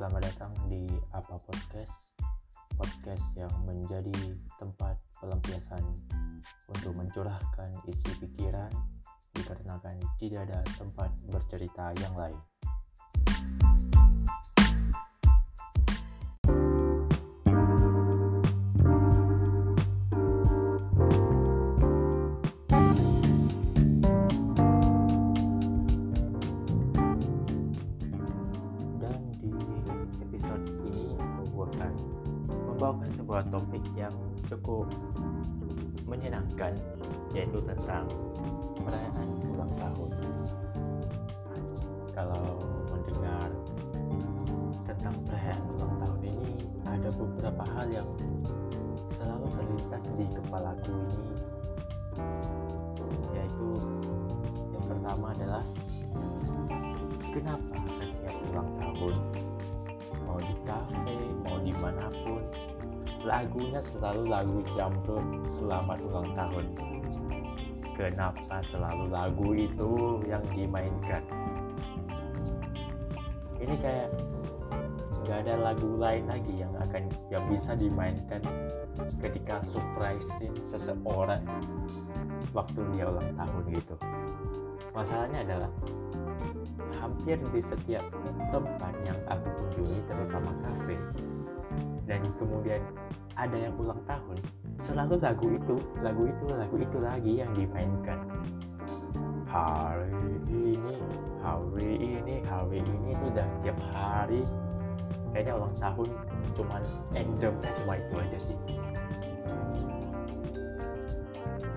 Selamat datang di Apa Podcast Podcast yang menjadi tempat pelampiasan Untuk mencurahkan isi pikiran Dikarenakan tidak ada tempat bercerita yang lain cukup menyenangkan yaitu tentang perayaan ulang tahun. Kalau mendengar tentang perayaan ulang tahun ini ada beberapa hal yang selalu terlintas di kepalaku ini yaitu yang pertama adalah kenapa setiap ulang tahun mau di kafe mau di mana pun lagunya selalu lagu jamrut selamat ulang tahun. Kenapa selalu lagu itu yang dimainkan? Ini kayak nggak ada lagu lain lagi yang akan yang bisa dimainkan ketika surprisein seseorang waktu dia ulang tahun gitu. Masalahnya adalah hampir di setiap tempat yang aku kunjungi terutama kafe dan kemudian ada yang ulang tahun. Selalu lagu itu lagu itu lagu itu lagi yang dimainkan. Hari ini hari ini hari ini itu udah tiap hari. Kayaknya ulang tahun cuman endemnya cuma itu aja sih.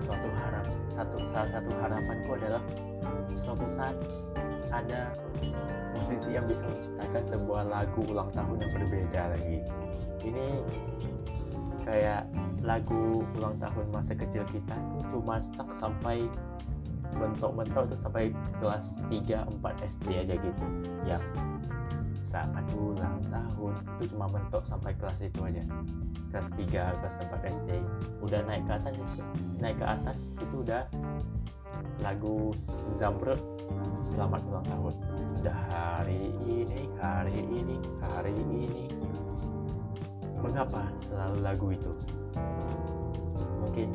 Suatu harap satu salah satu harapanku adalah suatu saat ada musisi yang bisa menciptakan sebuah lagu ulang tahun yang berbeda lagi. Ini kayak lagu ulang tahun masa kecil kita itu cuma stuck sampai mentok-mentok tuh sampai kelas 3 4 SD aja gitu. Ya saat ulang tahun itu cuma mentok sampai kelas itu aja. Kelas 3 kelas 4 SD udah naik ke atas itu. Naik ke atas itu udah lagu Zambrut selamat ulang tahun. Udah hari ini hari ini hari ini. Mengapa selalu lagu itu? Mungkin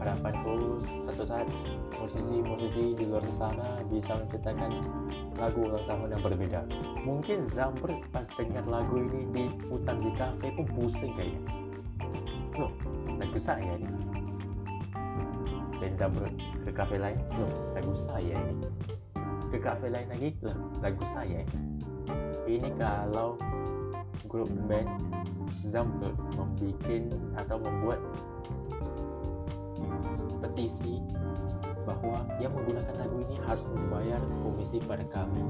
harapanku satu saat musisi-musisi di luar sana bisa menciptakan lagu ulang tahun yang berbeda. Mungkin Zambrut pas dengar lagu ini di hutan di kafe pun pusing kayaknya. Loh lagu saya ini dan Zamrud ke kafe lain? Loh lagu saya ini. Ke kafe lain lagi? Loh lagu saya ini. Ini kalau grup band Zamrud membuat atau membuat petisi bahwa yang menggunakan lagu ini harus membayar komisi pada kami.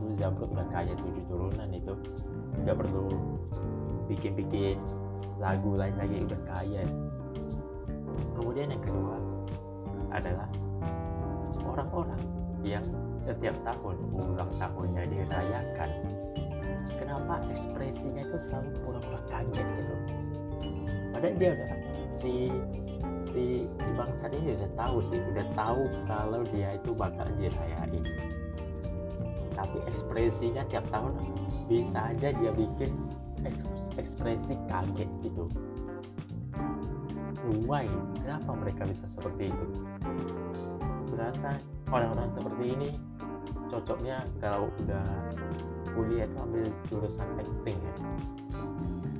Itu Zamrud udah kaya tujuh turunan itu. Nggak perlu bikin-bikin lagu lain lagi udah kaya. Kemudian yang kedua adalah orang-orang yang setiap tahun ulang tahunnya dirayakan. Kenapa ekspresinya itu selalu pura-pura kaget gitu? Padahal dia udah si si, si bangsa ini udah tahu sih udah tahu kalau dia itu bakal dirayain. Tapi ekspresinya tiap tahun bisa aja dia bikin ekspresi kaget gitu why kenapa mereka bisa seperti itu? Berasa orang-orang seperti ini cocoknya kalau udah kuliah itu ambil jurusan acting ya.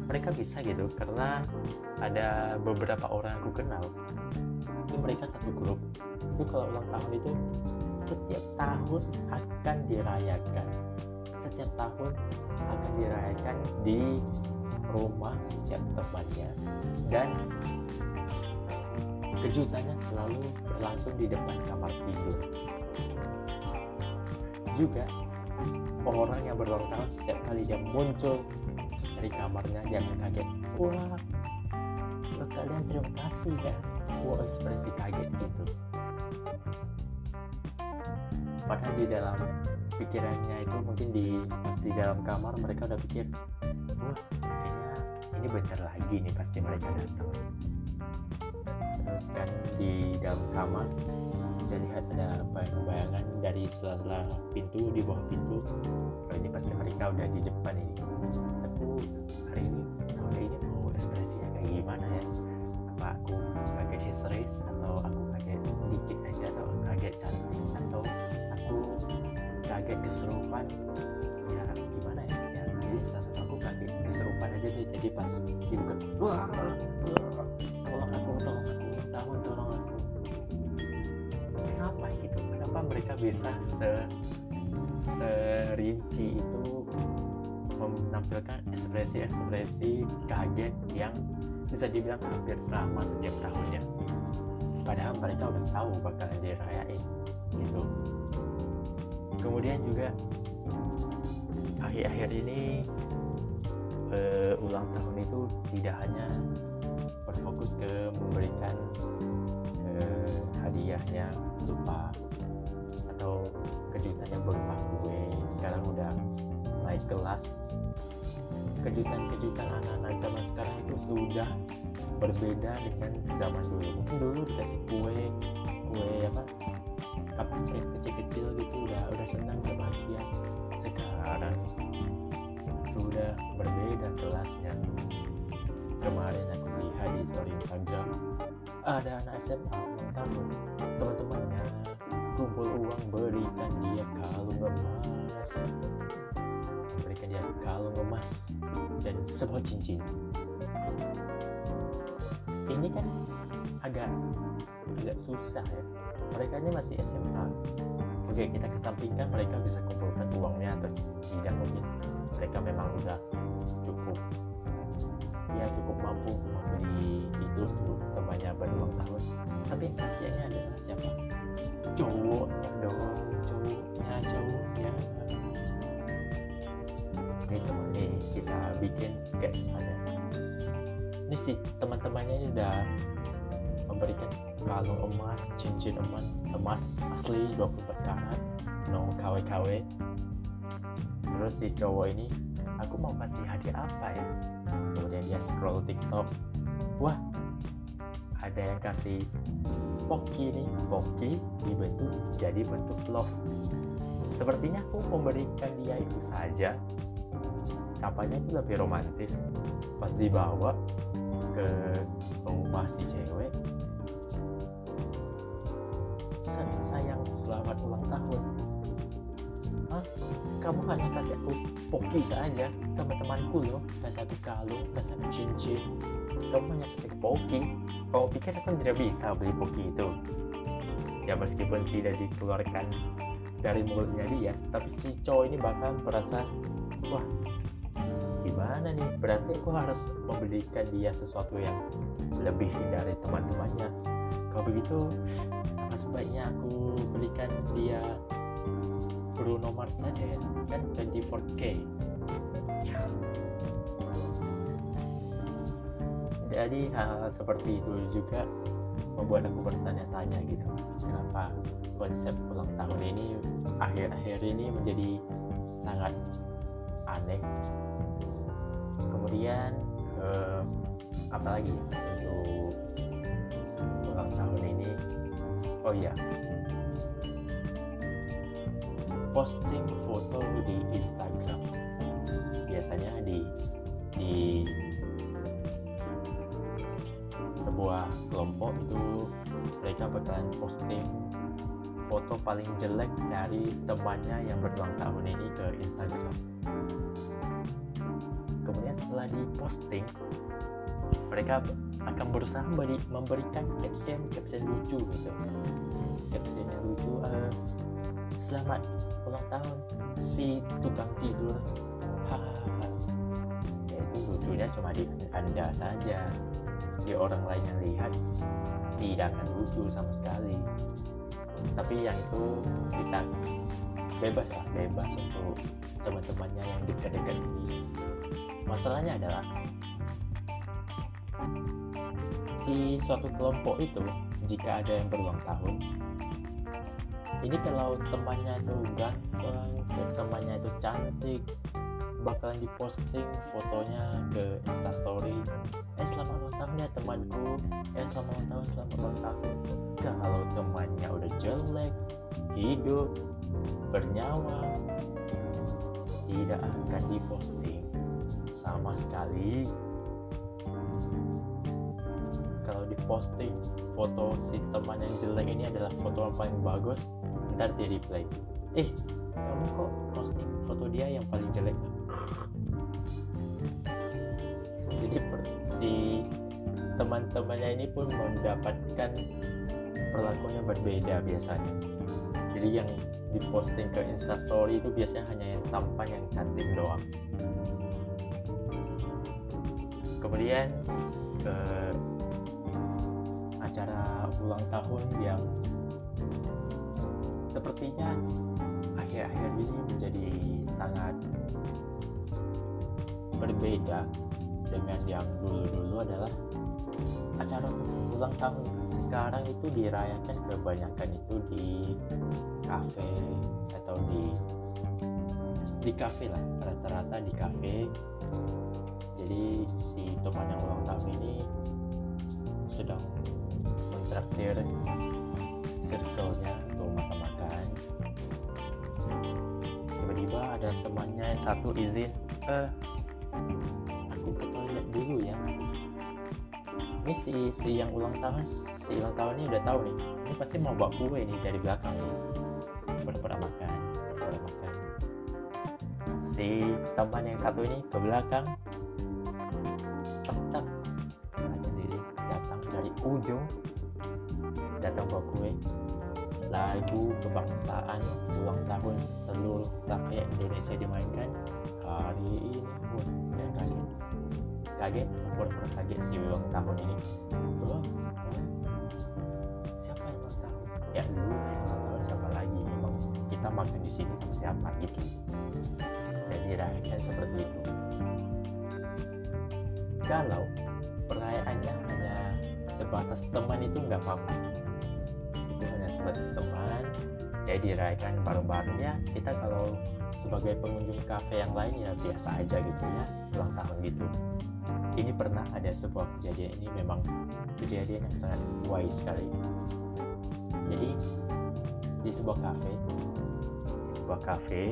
Mereka bisa gitu karena ada beberapa orang aku kenal. Itu mereka satu grup. Itu kalau ulang tahun itu setiap tahun akan dirayakan. Setiap tahun akan dirayakan di rumah setiap temannya. Dan kejutannya selalu berlangsung di depan kamar tidur. Juga orang yang berulang tahun setiap kali dia muncul dari kamarnya dia akan kaget wah kalian terima kasih ya wah ekspresi kaget gitu. Padahal di dalam pikirannya itu mungkin di pas di dalam kamar mereka udah pikir ini bentar lagi nih pasti mereka datang. Terus kan di dalam kamar bisa lihat ada bayangan-bayangan dari sela-sela pintu di bawah pintu. Oh, ini pasti mereka udah di depan ini. Aku hari ini tahun ini mau ekspresinya kayak gimana ya? Apa aku kaget histeris atau aku kaget dikit aja atau kaget cantik atau aku kaget keserupan aja pas dibuka wah tolong aku tolong aku tahun tolong aku kenapa gitu? Kenapa mereka bisa se serinci itu menampilkan ekspresi-ekspresi kaget yang bisa dibilang hampir sama setiap tahunnya? Padahal mereka udah tahu bakalan dirayain gitu. Kemudian juga akhir-akhir ini uh, ulang tahun itu tidak hanya berfokus ke memberikan uh, hadiah yang lupa atau kejutan yang berupa kue. Sekarang udah naik kelas. Kejutan-kejutan anak-anak zaman sekarang itu sudah berbeda dengan zaman dulu. Mungkin dulu dikasih kue kue apa cupcake kecil-kecil gitu udah udah senang udah sekarang sudah berbeda kelasnya. Kemarin aku lihat di story Instagram ada anak SMA tahun teman-temannya kumpul uang berikan dia kalung emas berikan dia kalung emas dan sebuah cincin. Ini kan agak agak susah ya. Mereka ini masih SMA oke kita kesampingkan mereka bisa kumpulkan uangnya atau tidak mungkin mereka memang udah cukup ya cukup mampu membeli itu untuk temannya berulang tahun. Tapi kasihannya adalah siapa? Cowoknya dong cowoknya cowoknya. Ini teman nih kita bikin sketsanya ini sih teman-temannya ini udah memberikan kalung emas cincin emas emas asli 24 karat no KW-KW terus si cowok ini aku mau kasih hadiah apa ya? Kemudian dia scroll TikTok. Wah ada yang kasih Poki nih Poki dibentuk jadi bentuk love. Sepertinya aku memberikan dia itu saja. Kampanye itu lebih romantis. Pas dibawa ke rumah si cewek tahun. Hah? kamu hanya kasih aku poki saja teman-temanku loh. Kasih aku kalung kasih aku cincin. Kamu hanya kasih poki kamu pikir aku tidak bisa beli poki itu? Ya meskipun tidak dikeluarkan dari mulutnya dia tapi si cowok ini bakal merasa wah gimana nih? Berarti aku harus membelikan dia sesuatu yang lebih dari teman-temannya. Kalau begitu apa sebaiknya aku belikan dia Bruno Mars saja ya kan 24K jadi hal seperti itu juga membuat aku bertanya-tanya gitu. Kenapa konsep ulang tahun ini akhir-akhir ini menjadi sangat aneh? Kemudian eh, apalagi untuk ulang tahun ini oh iya. Posting foto di Instagram. Biasanya di di sebuah kelompok itu mereka bakalan posting foto paling jelek dari temannya yang berulang tahun ini ke Instagram. Kemudian setelah diposting mereka akan berusaha memberi, memberikan caption caption lucu gitu. Caption yang lucu uh, selamat ulang tahun si tukang tidur. Ya itu lucunya cuma di anda saja. Di orang lain yang lihat tidak akan lucu sama sekali. Tapi yang itu kita bebas lah bebas untuk teman-temannya yang dekat-dekat ini. Masalahnya adalah di suatu kelompok itu jika ada yang berulang tahun ini kalau temannya itu ganteng temannya itu cantik bakalan diposting fotonya ke instastory eh selamat ulang tahun ya temanku. Eh selamat ulang tahun selamat ulang tahun. Kalau temannya udah jelek hidup bernyawa tidak akan diposting sama sekali diposting foto si teman yang jelek ini adalah foto yang paling bagus ntar dia reply eh kamu kok posting foto dia yang paling jelek? Jadi si teman-temannya ini pun mendapatkan perlakuan yang berbeda biasanya. Jadi yang diposting ke instastory itu biasanya hanya yang tampan yang cantik doang. Kemudian ke acara ulang tahun yang sepertinya akhir-akhir ini menjadi sangat berbeda dengan yang dulu-dulu adalah acara ulang tahun. Sekarang itu dirayakan kebanyakan itu di kafe atau di di kafe lah rata-rata di kafe. Jadi si teman yang ulang tahun ini sedang mentraktir circle-nya untuk makan-makan. Tiba-tiba ada temannya satu izin eh aku ke toilet dulu ya. Ini si si yang ulang tahun si ulang tahun ini udah tahu nih ini pasti mau bawa kue nih dari belakang. Nih pura-pura makan pura-pura makan. Si teman yang satu ini ke belakang kebangsaan ulang tahun seluruh rakyat Indonesia dimainkan hari ini pun dan kaget. Kaget pura-pura kaget si ulang tahun ini. Oh, siapa yang ulang tahun? Ya lu yang ulang tahun siapa lagi? Emang kita makan di sini siapa gitu. Dan dirayakan seperti itu. Kalau perayaannya hanya sebatas teman itu nggak apa-apa. Itu hanya sebatas teman ya dirayakan bareng-bareng ya kita kalau sebagai pengunjung kafe yang lain ya biasa aja gitu ya ulang tahun gitu. Ini pernah ada sebuah kejadian ini memang kejadian yang sangat wise sekali. Jadi di sebuah kafe di sebuah kafe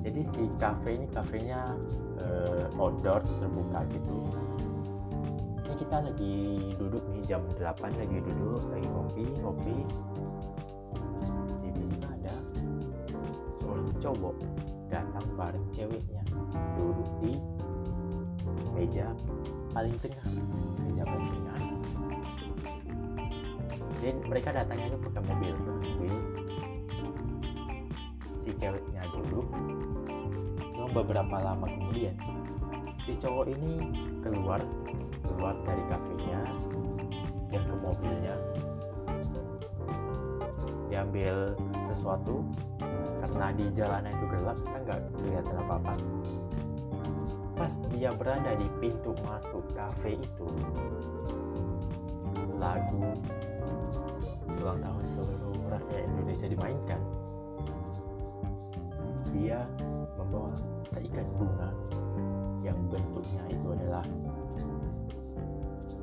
jadi si kafe ini kafenya uh, outdoor terbuka gitu. Ini kita lagi duduk nih jam 8 lagi duduk lagi ngopi ngopi cowok datang bareng ceweknya. Duduk di meja paling tengah meja paling tengah. Dan mereka datangnya itu pakai mobil mobil. Si ceweknya duduk. Cuma beberapa lama kemudian si cowok ini keluar keluar dari kafenya dia ke mobilnya. Diambil sesuatu karena di jalanan itu gelap kan nggak kelihatan apa apa pas dia berada di pintu masuk kafe itu lagu ulang tahun seluruh rakyat Indonesia dimainkan. Dia membawa seikat bunga yang bentuknya itu adalah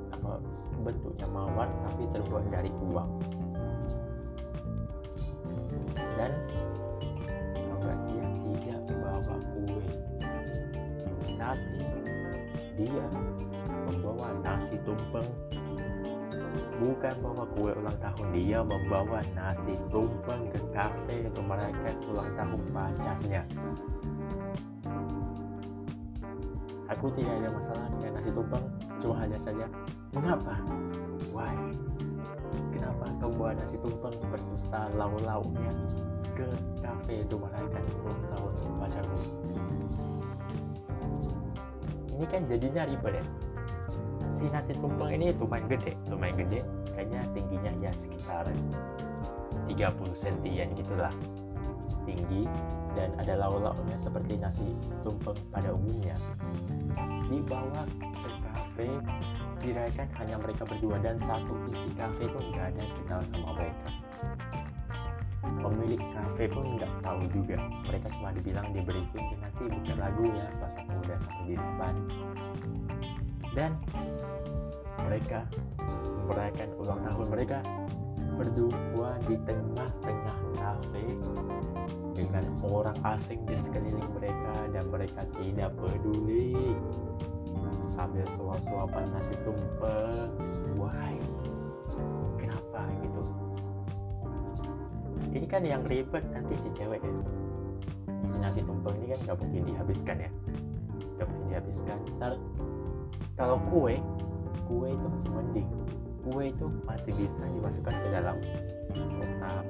apa bentuknya mawar tapi terbuat dari uang bukan bawa kue ulang tahun dia membawa nasi tumpeng ke kafe untuk merayakan ulang tahun pacarnya. Aku tidak ada masalah dengan nasi tumpeng cuma hanya saja mengapa? Why? Kenapa kau bawa nasi tumpeng beserta lauk-lauknya ke kafe untuk merayakan ulang tahun pacarmu? Ini kan jadinya ribet ya. Si nasi tumpeng ini lumayan gede lumayan gede kayaknya tingginya ya sekitar 30 sentian gitulah. Tinggi dan ada lauk-lauknya seperti nasi tumpeng pada umumnya. Dibawa ke kafe dirayakan hanya mereka berdua dan satu isi kafe itu nggak ada yang kenal sama mereka. Pemilik kafe pun nggak tahu juga. Mereka cuma dibilang di briefing nanti buka lagu ya pas aku udah sampai di depan. Dan mereka merayakan ulang tahun mereka berdua di tengah-tengah kafe dengan orang asing di sekeliling mereka dan mereka tidak peduli. Sambil suap-suapan nasi tumpeng why kenapa gitu? Ini kan yang ribet nanti si cewek ya. Si nasi tumpeng ini kan gak mungkin dihabiskan ya. Gak mungkin dihabiskan. Ntar kalau kue kue itu masih mending. Kue itu masih bisa dimasukkan ke dalam kotak.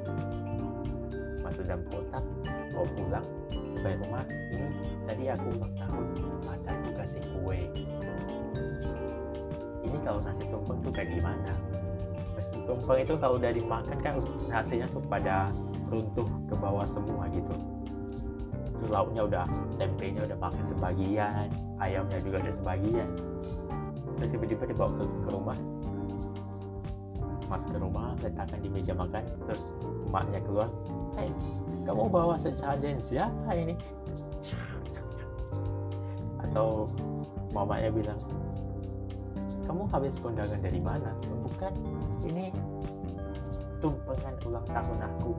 Masuk dalam kotak bawa pulang sampai rumah. Ini tadi aku ulang tahun pacarku kasih kue. Ini kalau nasi tumpeng tuh kayak gimana? Nasi tumpeng itu kalau udah dimakan kan nasinya tuh pada runtuh ke bawah semua gitu. Itu lauknya udah tempenya udah makan sebagian ayamnya juga ada sebagian terus tiba-tiba dibawa ke, ke rumah. Masuk ke rumah letakkan di meja makan terus emaknya keluar. Hey, kamu bawa sesajen siapa ini? Atau mamanya bilang kamu habis kondangan dari mana? Bukan ini tumpengan ulang tahun aku.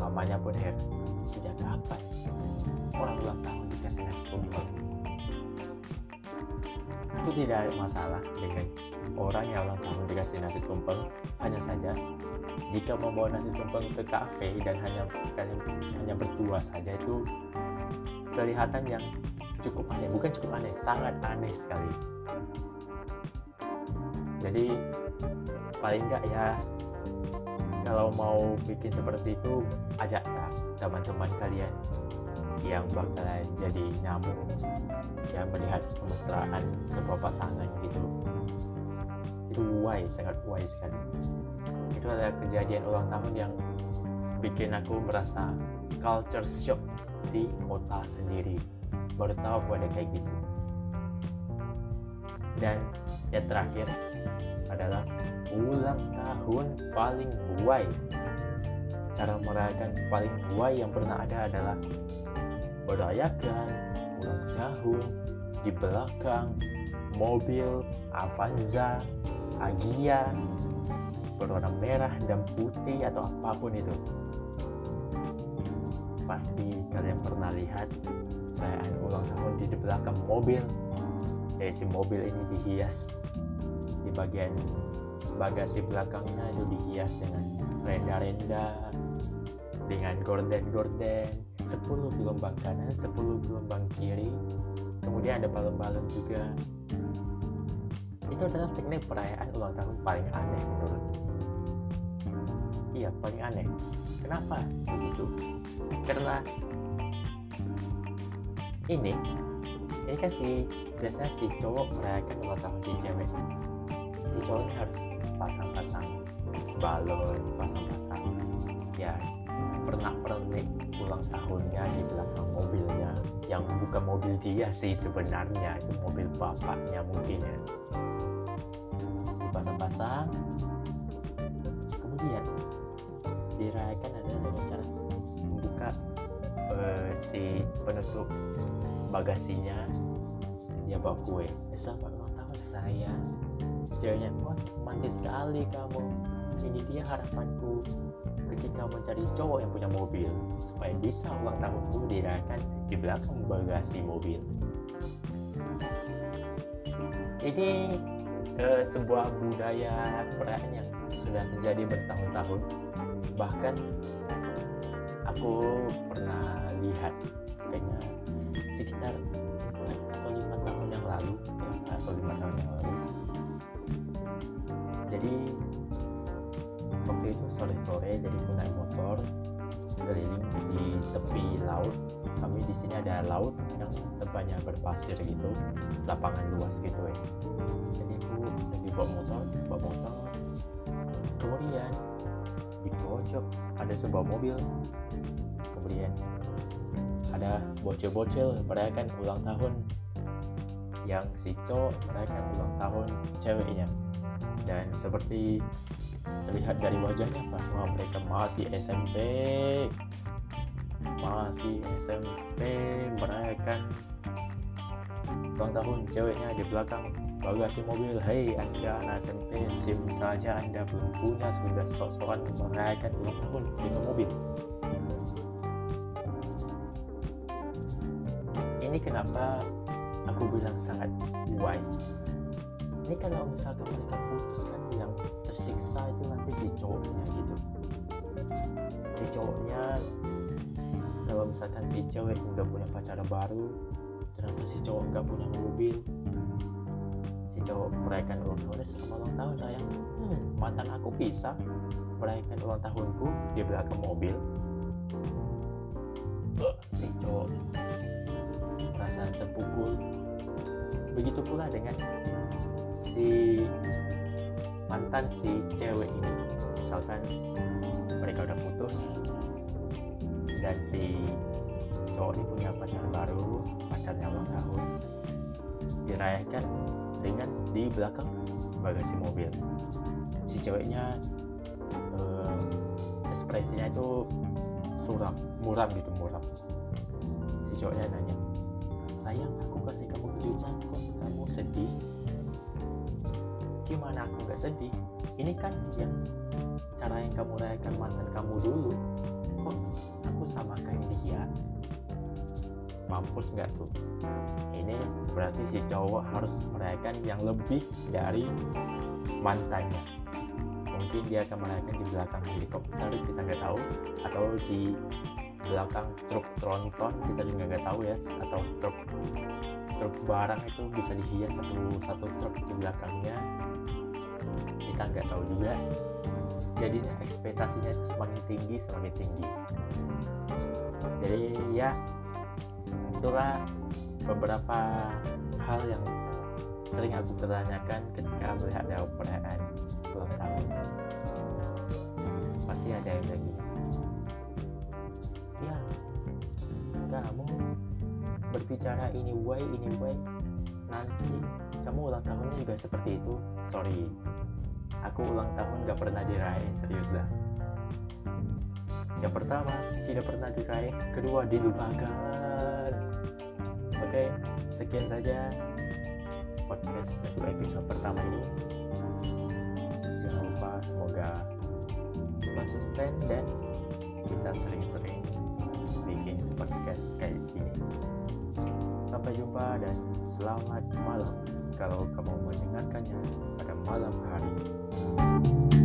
Mamanya pun heran sejak kapan orang ulang tahun dikasih tumpeng aku tidak ada masalah dengan orang yang ulang tahun dikasih nasi tumpeng. Hanya saja jika membawa nasi tumpeng ke kafe dan hanya hanya berdua saja itu kelihatan yang cukup aneh. Bukan cukup aneh sangat aneh sekali. Jadi paling enggak ya kalau mau bikin seperti itu ajaklah teman-teman kalian yang bakalan jadi nyamuk yang melihat kemesraan sebuah pasangan gitu. Itu why sangat why sekali itu adalah kejadian ulang tahun yang bikin aku merasa culture shock di kota sendiri. Baru tahu aku ada kayak gitu. Dan yang terakhir adalah ulang tahun paling buai cara merayakan paling buai yang pernah ada adalah merayakan ulang tahun di belakang mobil Avanza Agia berwarna merah dan putih atau apa pun itu. Pasti kalian pernah lihat perayaan ulang tahun di belakang mobil. Dari si mobil ini dihias. Di bagian bagasi belakangnya itu dihias dengan renda-renda dengan gorden-gorden 10 gelombang kanan 10 gelombang kiri kemudian ada balon-balon juga. Itu adalah teknik perayaan ulang tahun paling aneh menurut iya paling aneh. Kenapa begitu? Karena ini ini kan si biasanya si cowok merayakan ulang tahun si cewek. Si cowok ini harus pasang-pasang balon pasang-pasang ya pernah pernik ulang tahunnya di belakang mobilnya. Yang bukan mobil dia sih sebenarnya itu mobil bapaknya mungkin ya. Dipasang-pasang. Kemudian dirayakan adalah dengan cara. Membuka uh, si penutup bagasinya. Dia bawa kue. Selamat ulang tahun saya. Ceweknya wah romantis sekali kamu. Ini dia harapanku ketika mencari cowok yang punya mobil supaya bisa ulang tahunku dirayakan di belakang bagasi mobil. Ini uh, sebuah budaya perayaan yang sudah terjadi bertahun-tahun. Bahkan aku pernah lihat sore-sore jadi naik motor. Keliling di tepi laut. Kami di sini ada laut yang tempatnya berpasir gitu lapangan luas gitu ya jadi aku lagi bawa motor bawa motor. Kemudian di pojok ada sebuah mobil. Kemudian ada bocil-bocil merayakan ulang tahun. Yang si cowok merayakan ulang tahun ceweknya. Dan seperti terlihat dari wajahnya bahwa mereka masih SMP masih SMP merayakan ulang tahun ceweknya di belakang bagasi mobil. Hei anda anak SMP sim saja anda belum punya. Sudah sok-sokan merayakan ulang tahun dengan mobil. Ini kenapa aku bilang sangat wise? Ini kalau misalkan mereka putus cowoknya gitu si cowoknya kalau misalkan si cewek udah punya pacar baru ternyata si cowok nggak punya mobil. Si cowok merayakan ulang tahun sama ulang tahun sayang. Hmm, mantan aku bisa merayakan ulang tahunku di belakang mobil. Si cowok merasa terpukul. Begitu pula dengan mantan si cewek ini. Misalkan mereka udah putus dan si cowok ini punya pacar baru pacarnya ulang tahun dirayakan dengan di belakang bagasi mobil. Si ceweknya um, ekspresinya itu suram muram gitu muram. Si cowoknya nanya sayang aku kasih kamu kejutan kok kamu sedih? Gimana aku sedih. Ini kan yang cara yang kamu rayakan mantan kamu dulu. Kok aku sama kayak dia? Mampus nggak tuh? Ini berarti si cowok harus merayakan yang lebih dari mantannya. Mungkin dia akan merayakan di belakang helikopter kita nggak tahu. Atau di belakang truk tronton kita juga nggak tahu ya. Atau truk truk barang itu bisa dihias satu satu truk di belakangnya kita nggak tahu juga. Jadi ekspektasinya semakin tinggi semakin tinggi. Jadi ya itulah beberapa hal yang sering aku pertanyakan ketika melihat ada perayaan ulang tahun. Pasti ada yang lagi. Ya kamu berbicara ini way ini way nanti kamu ulang tahunnya juga seperti itu. Sorry aku ulang tahun gak pernah dirayain serius dah. Yang pertama tidak pernah dirayain. Kedua dilupakan. Oke sekian saja podcast episode pertama ini. Jangan lupa semoga konsisten dan bisa sering-sering bikin podcast kayak gini. Sampai jumpa dan selamat malam. Kalau kamu mendengarkannya pada malam hari. you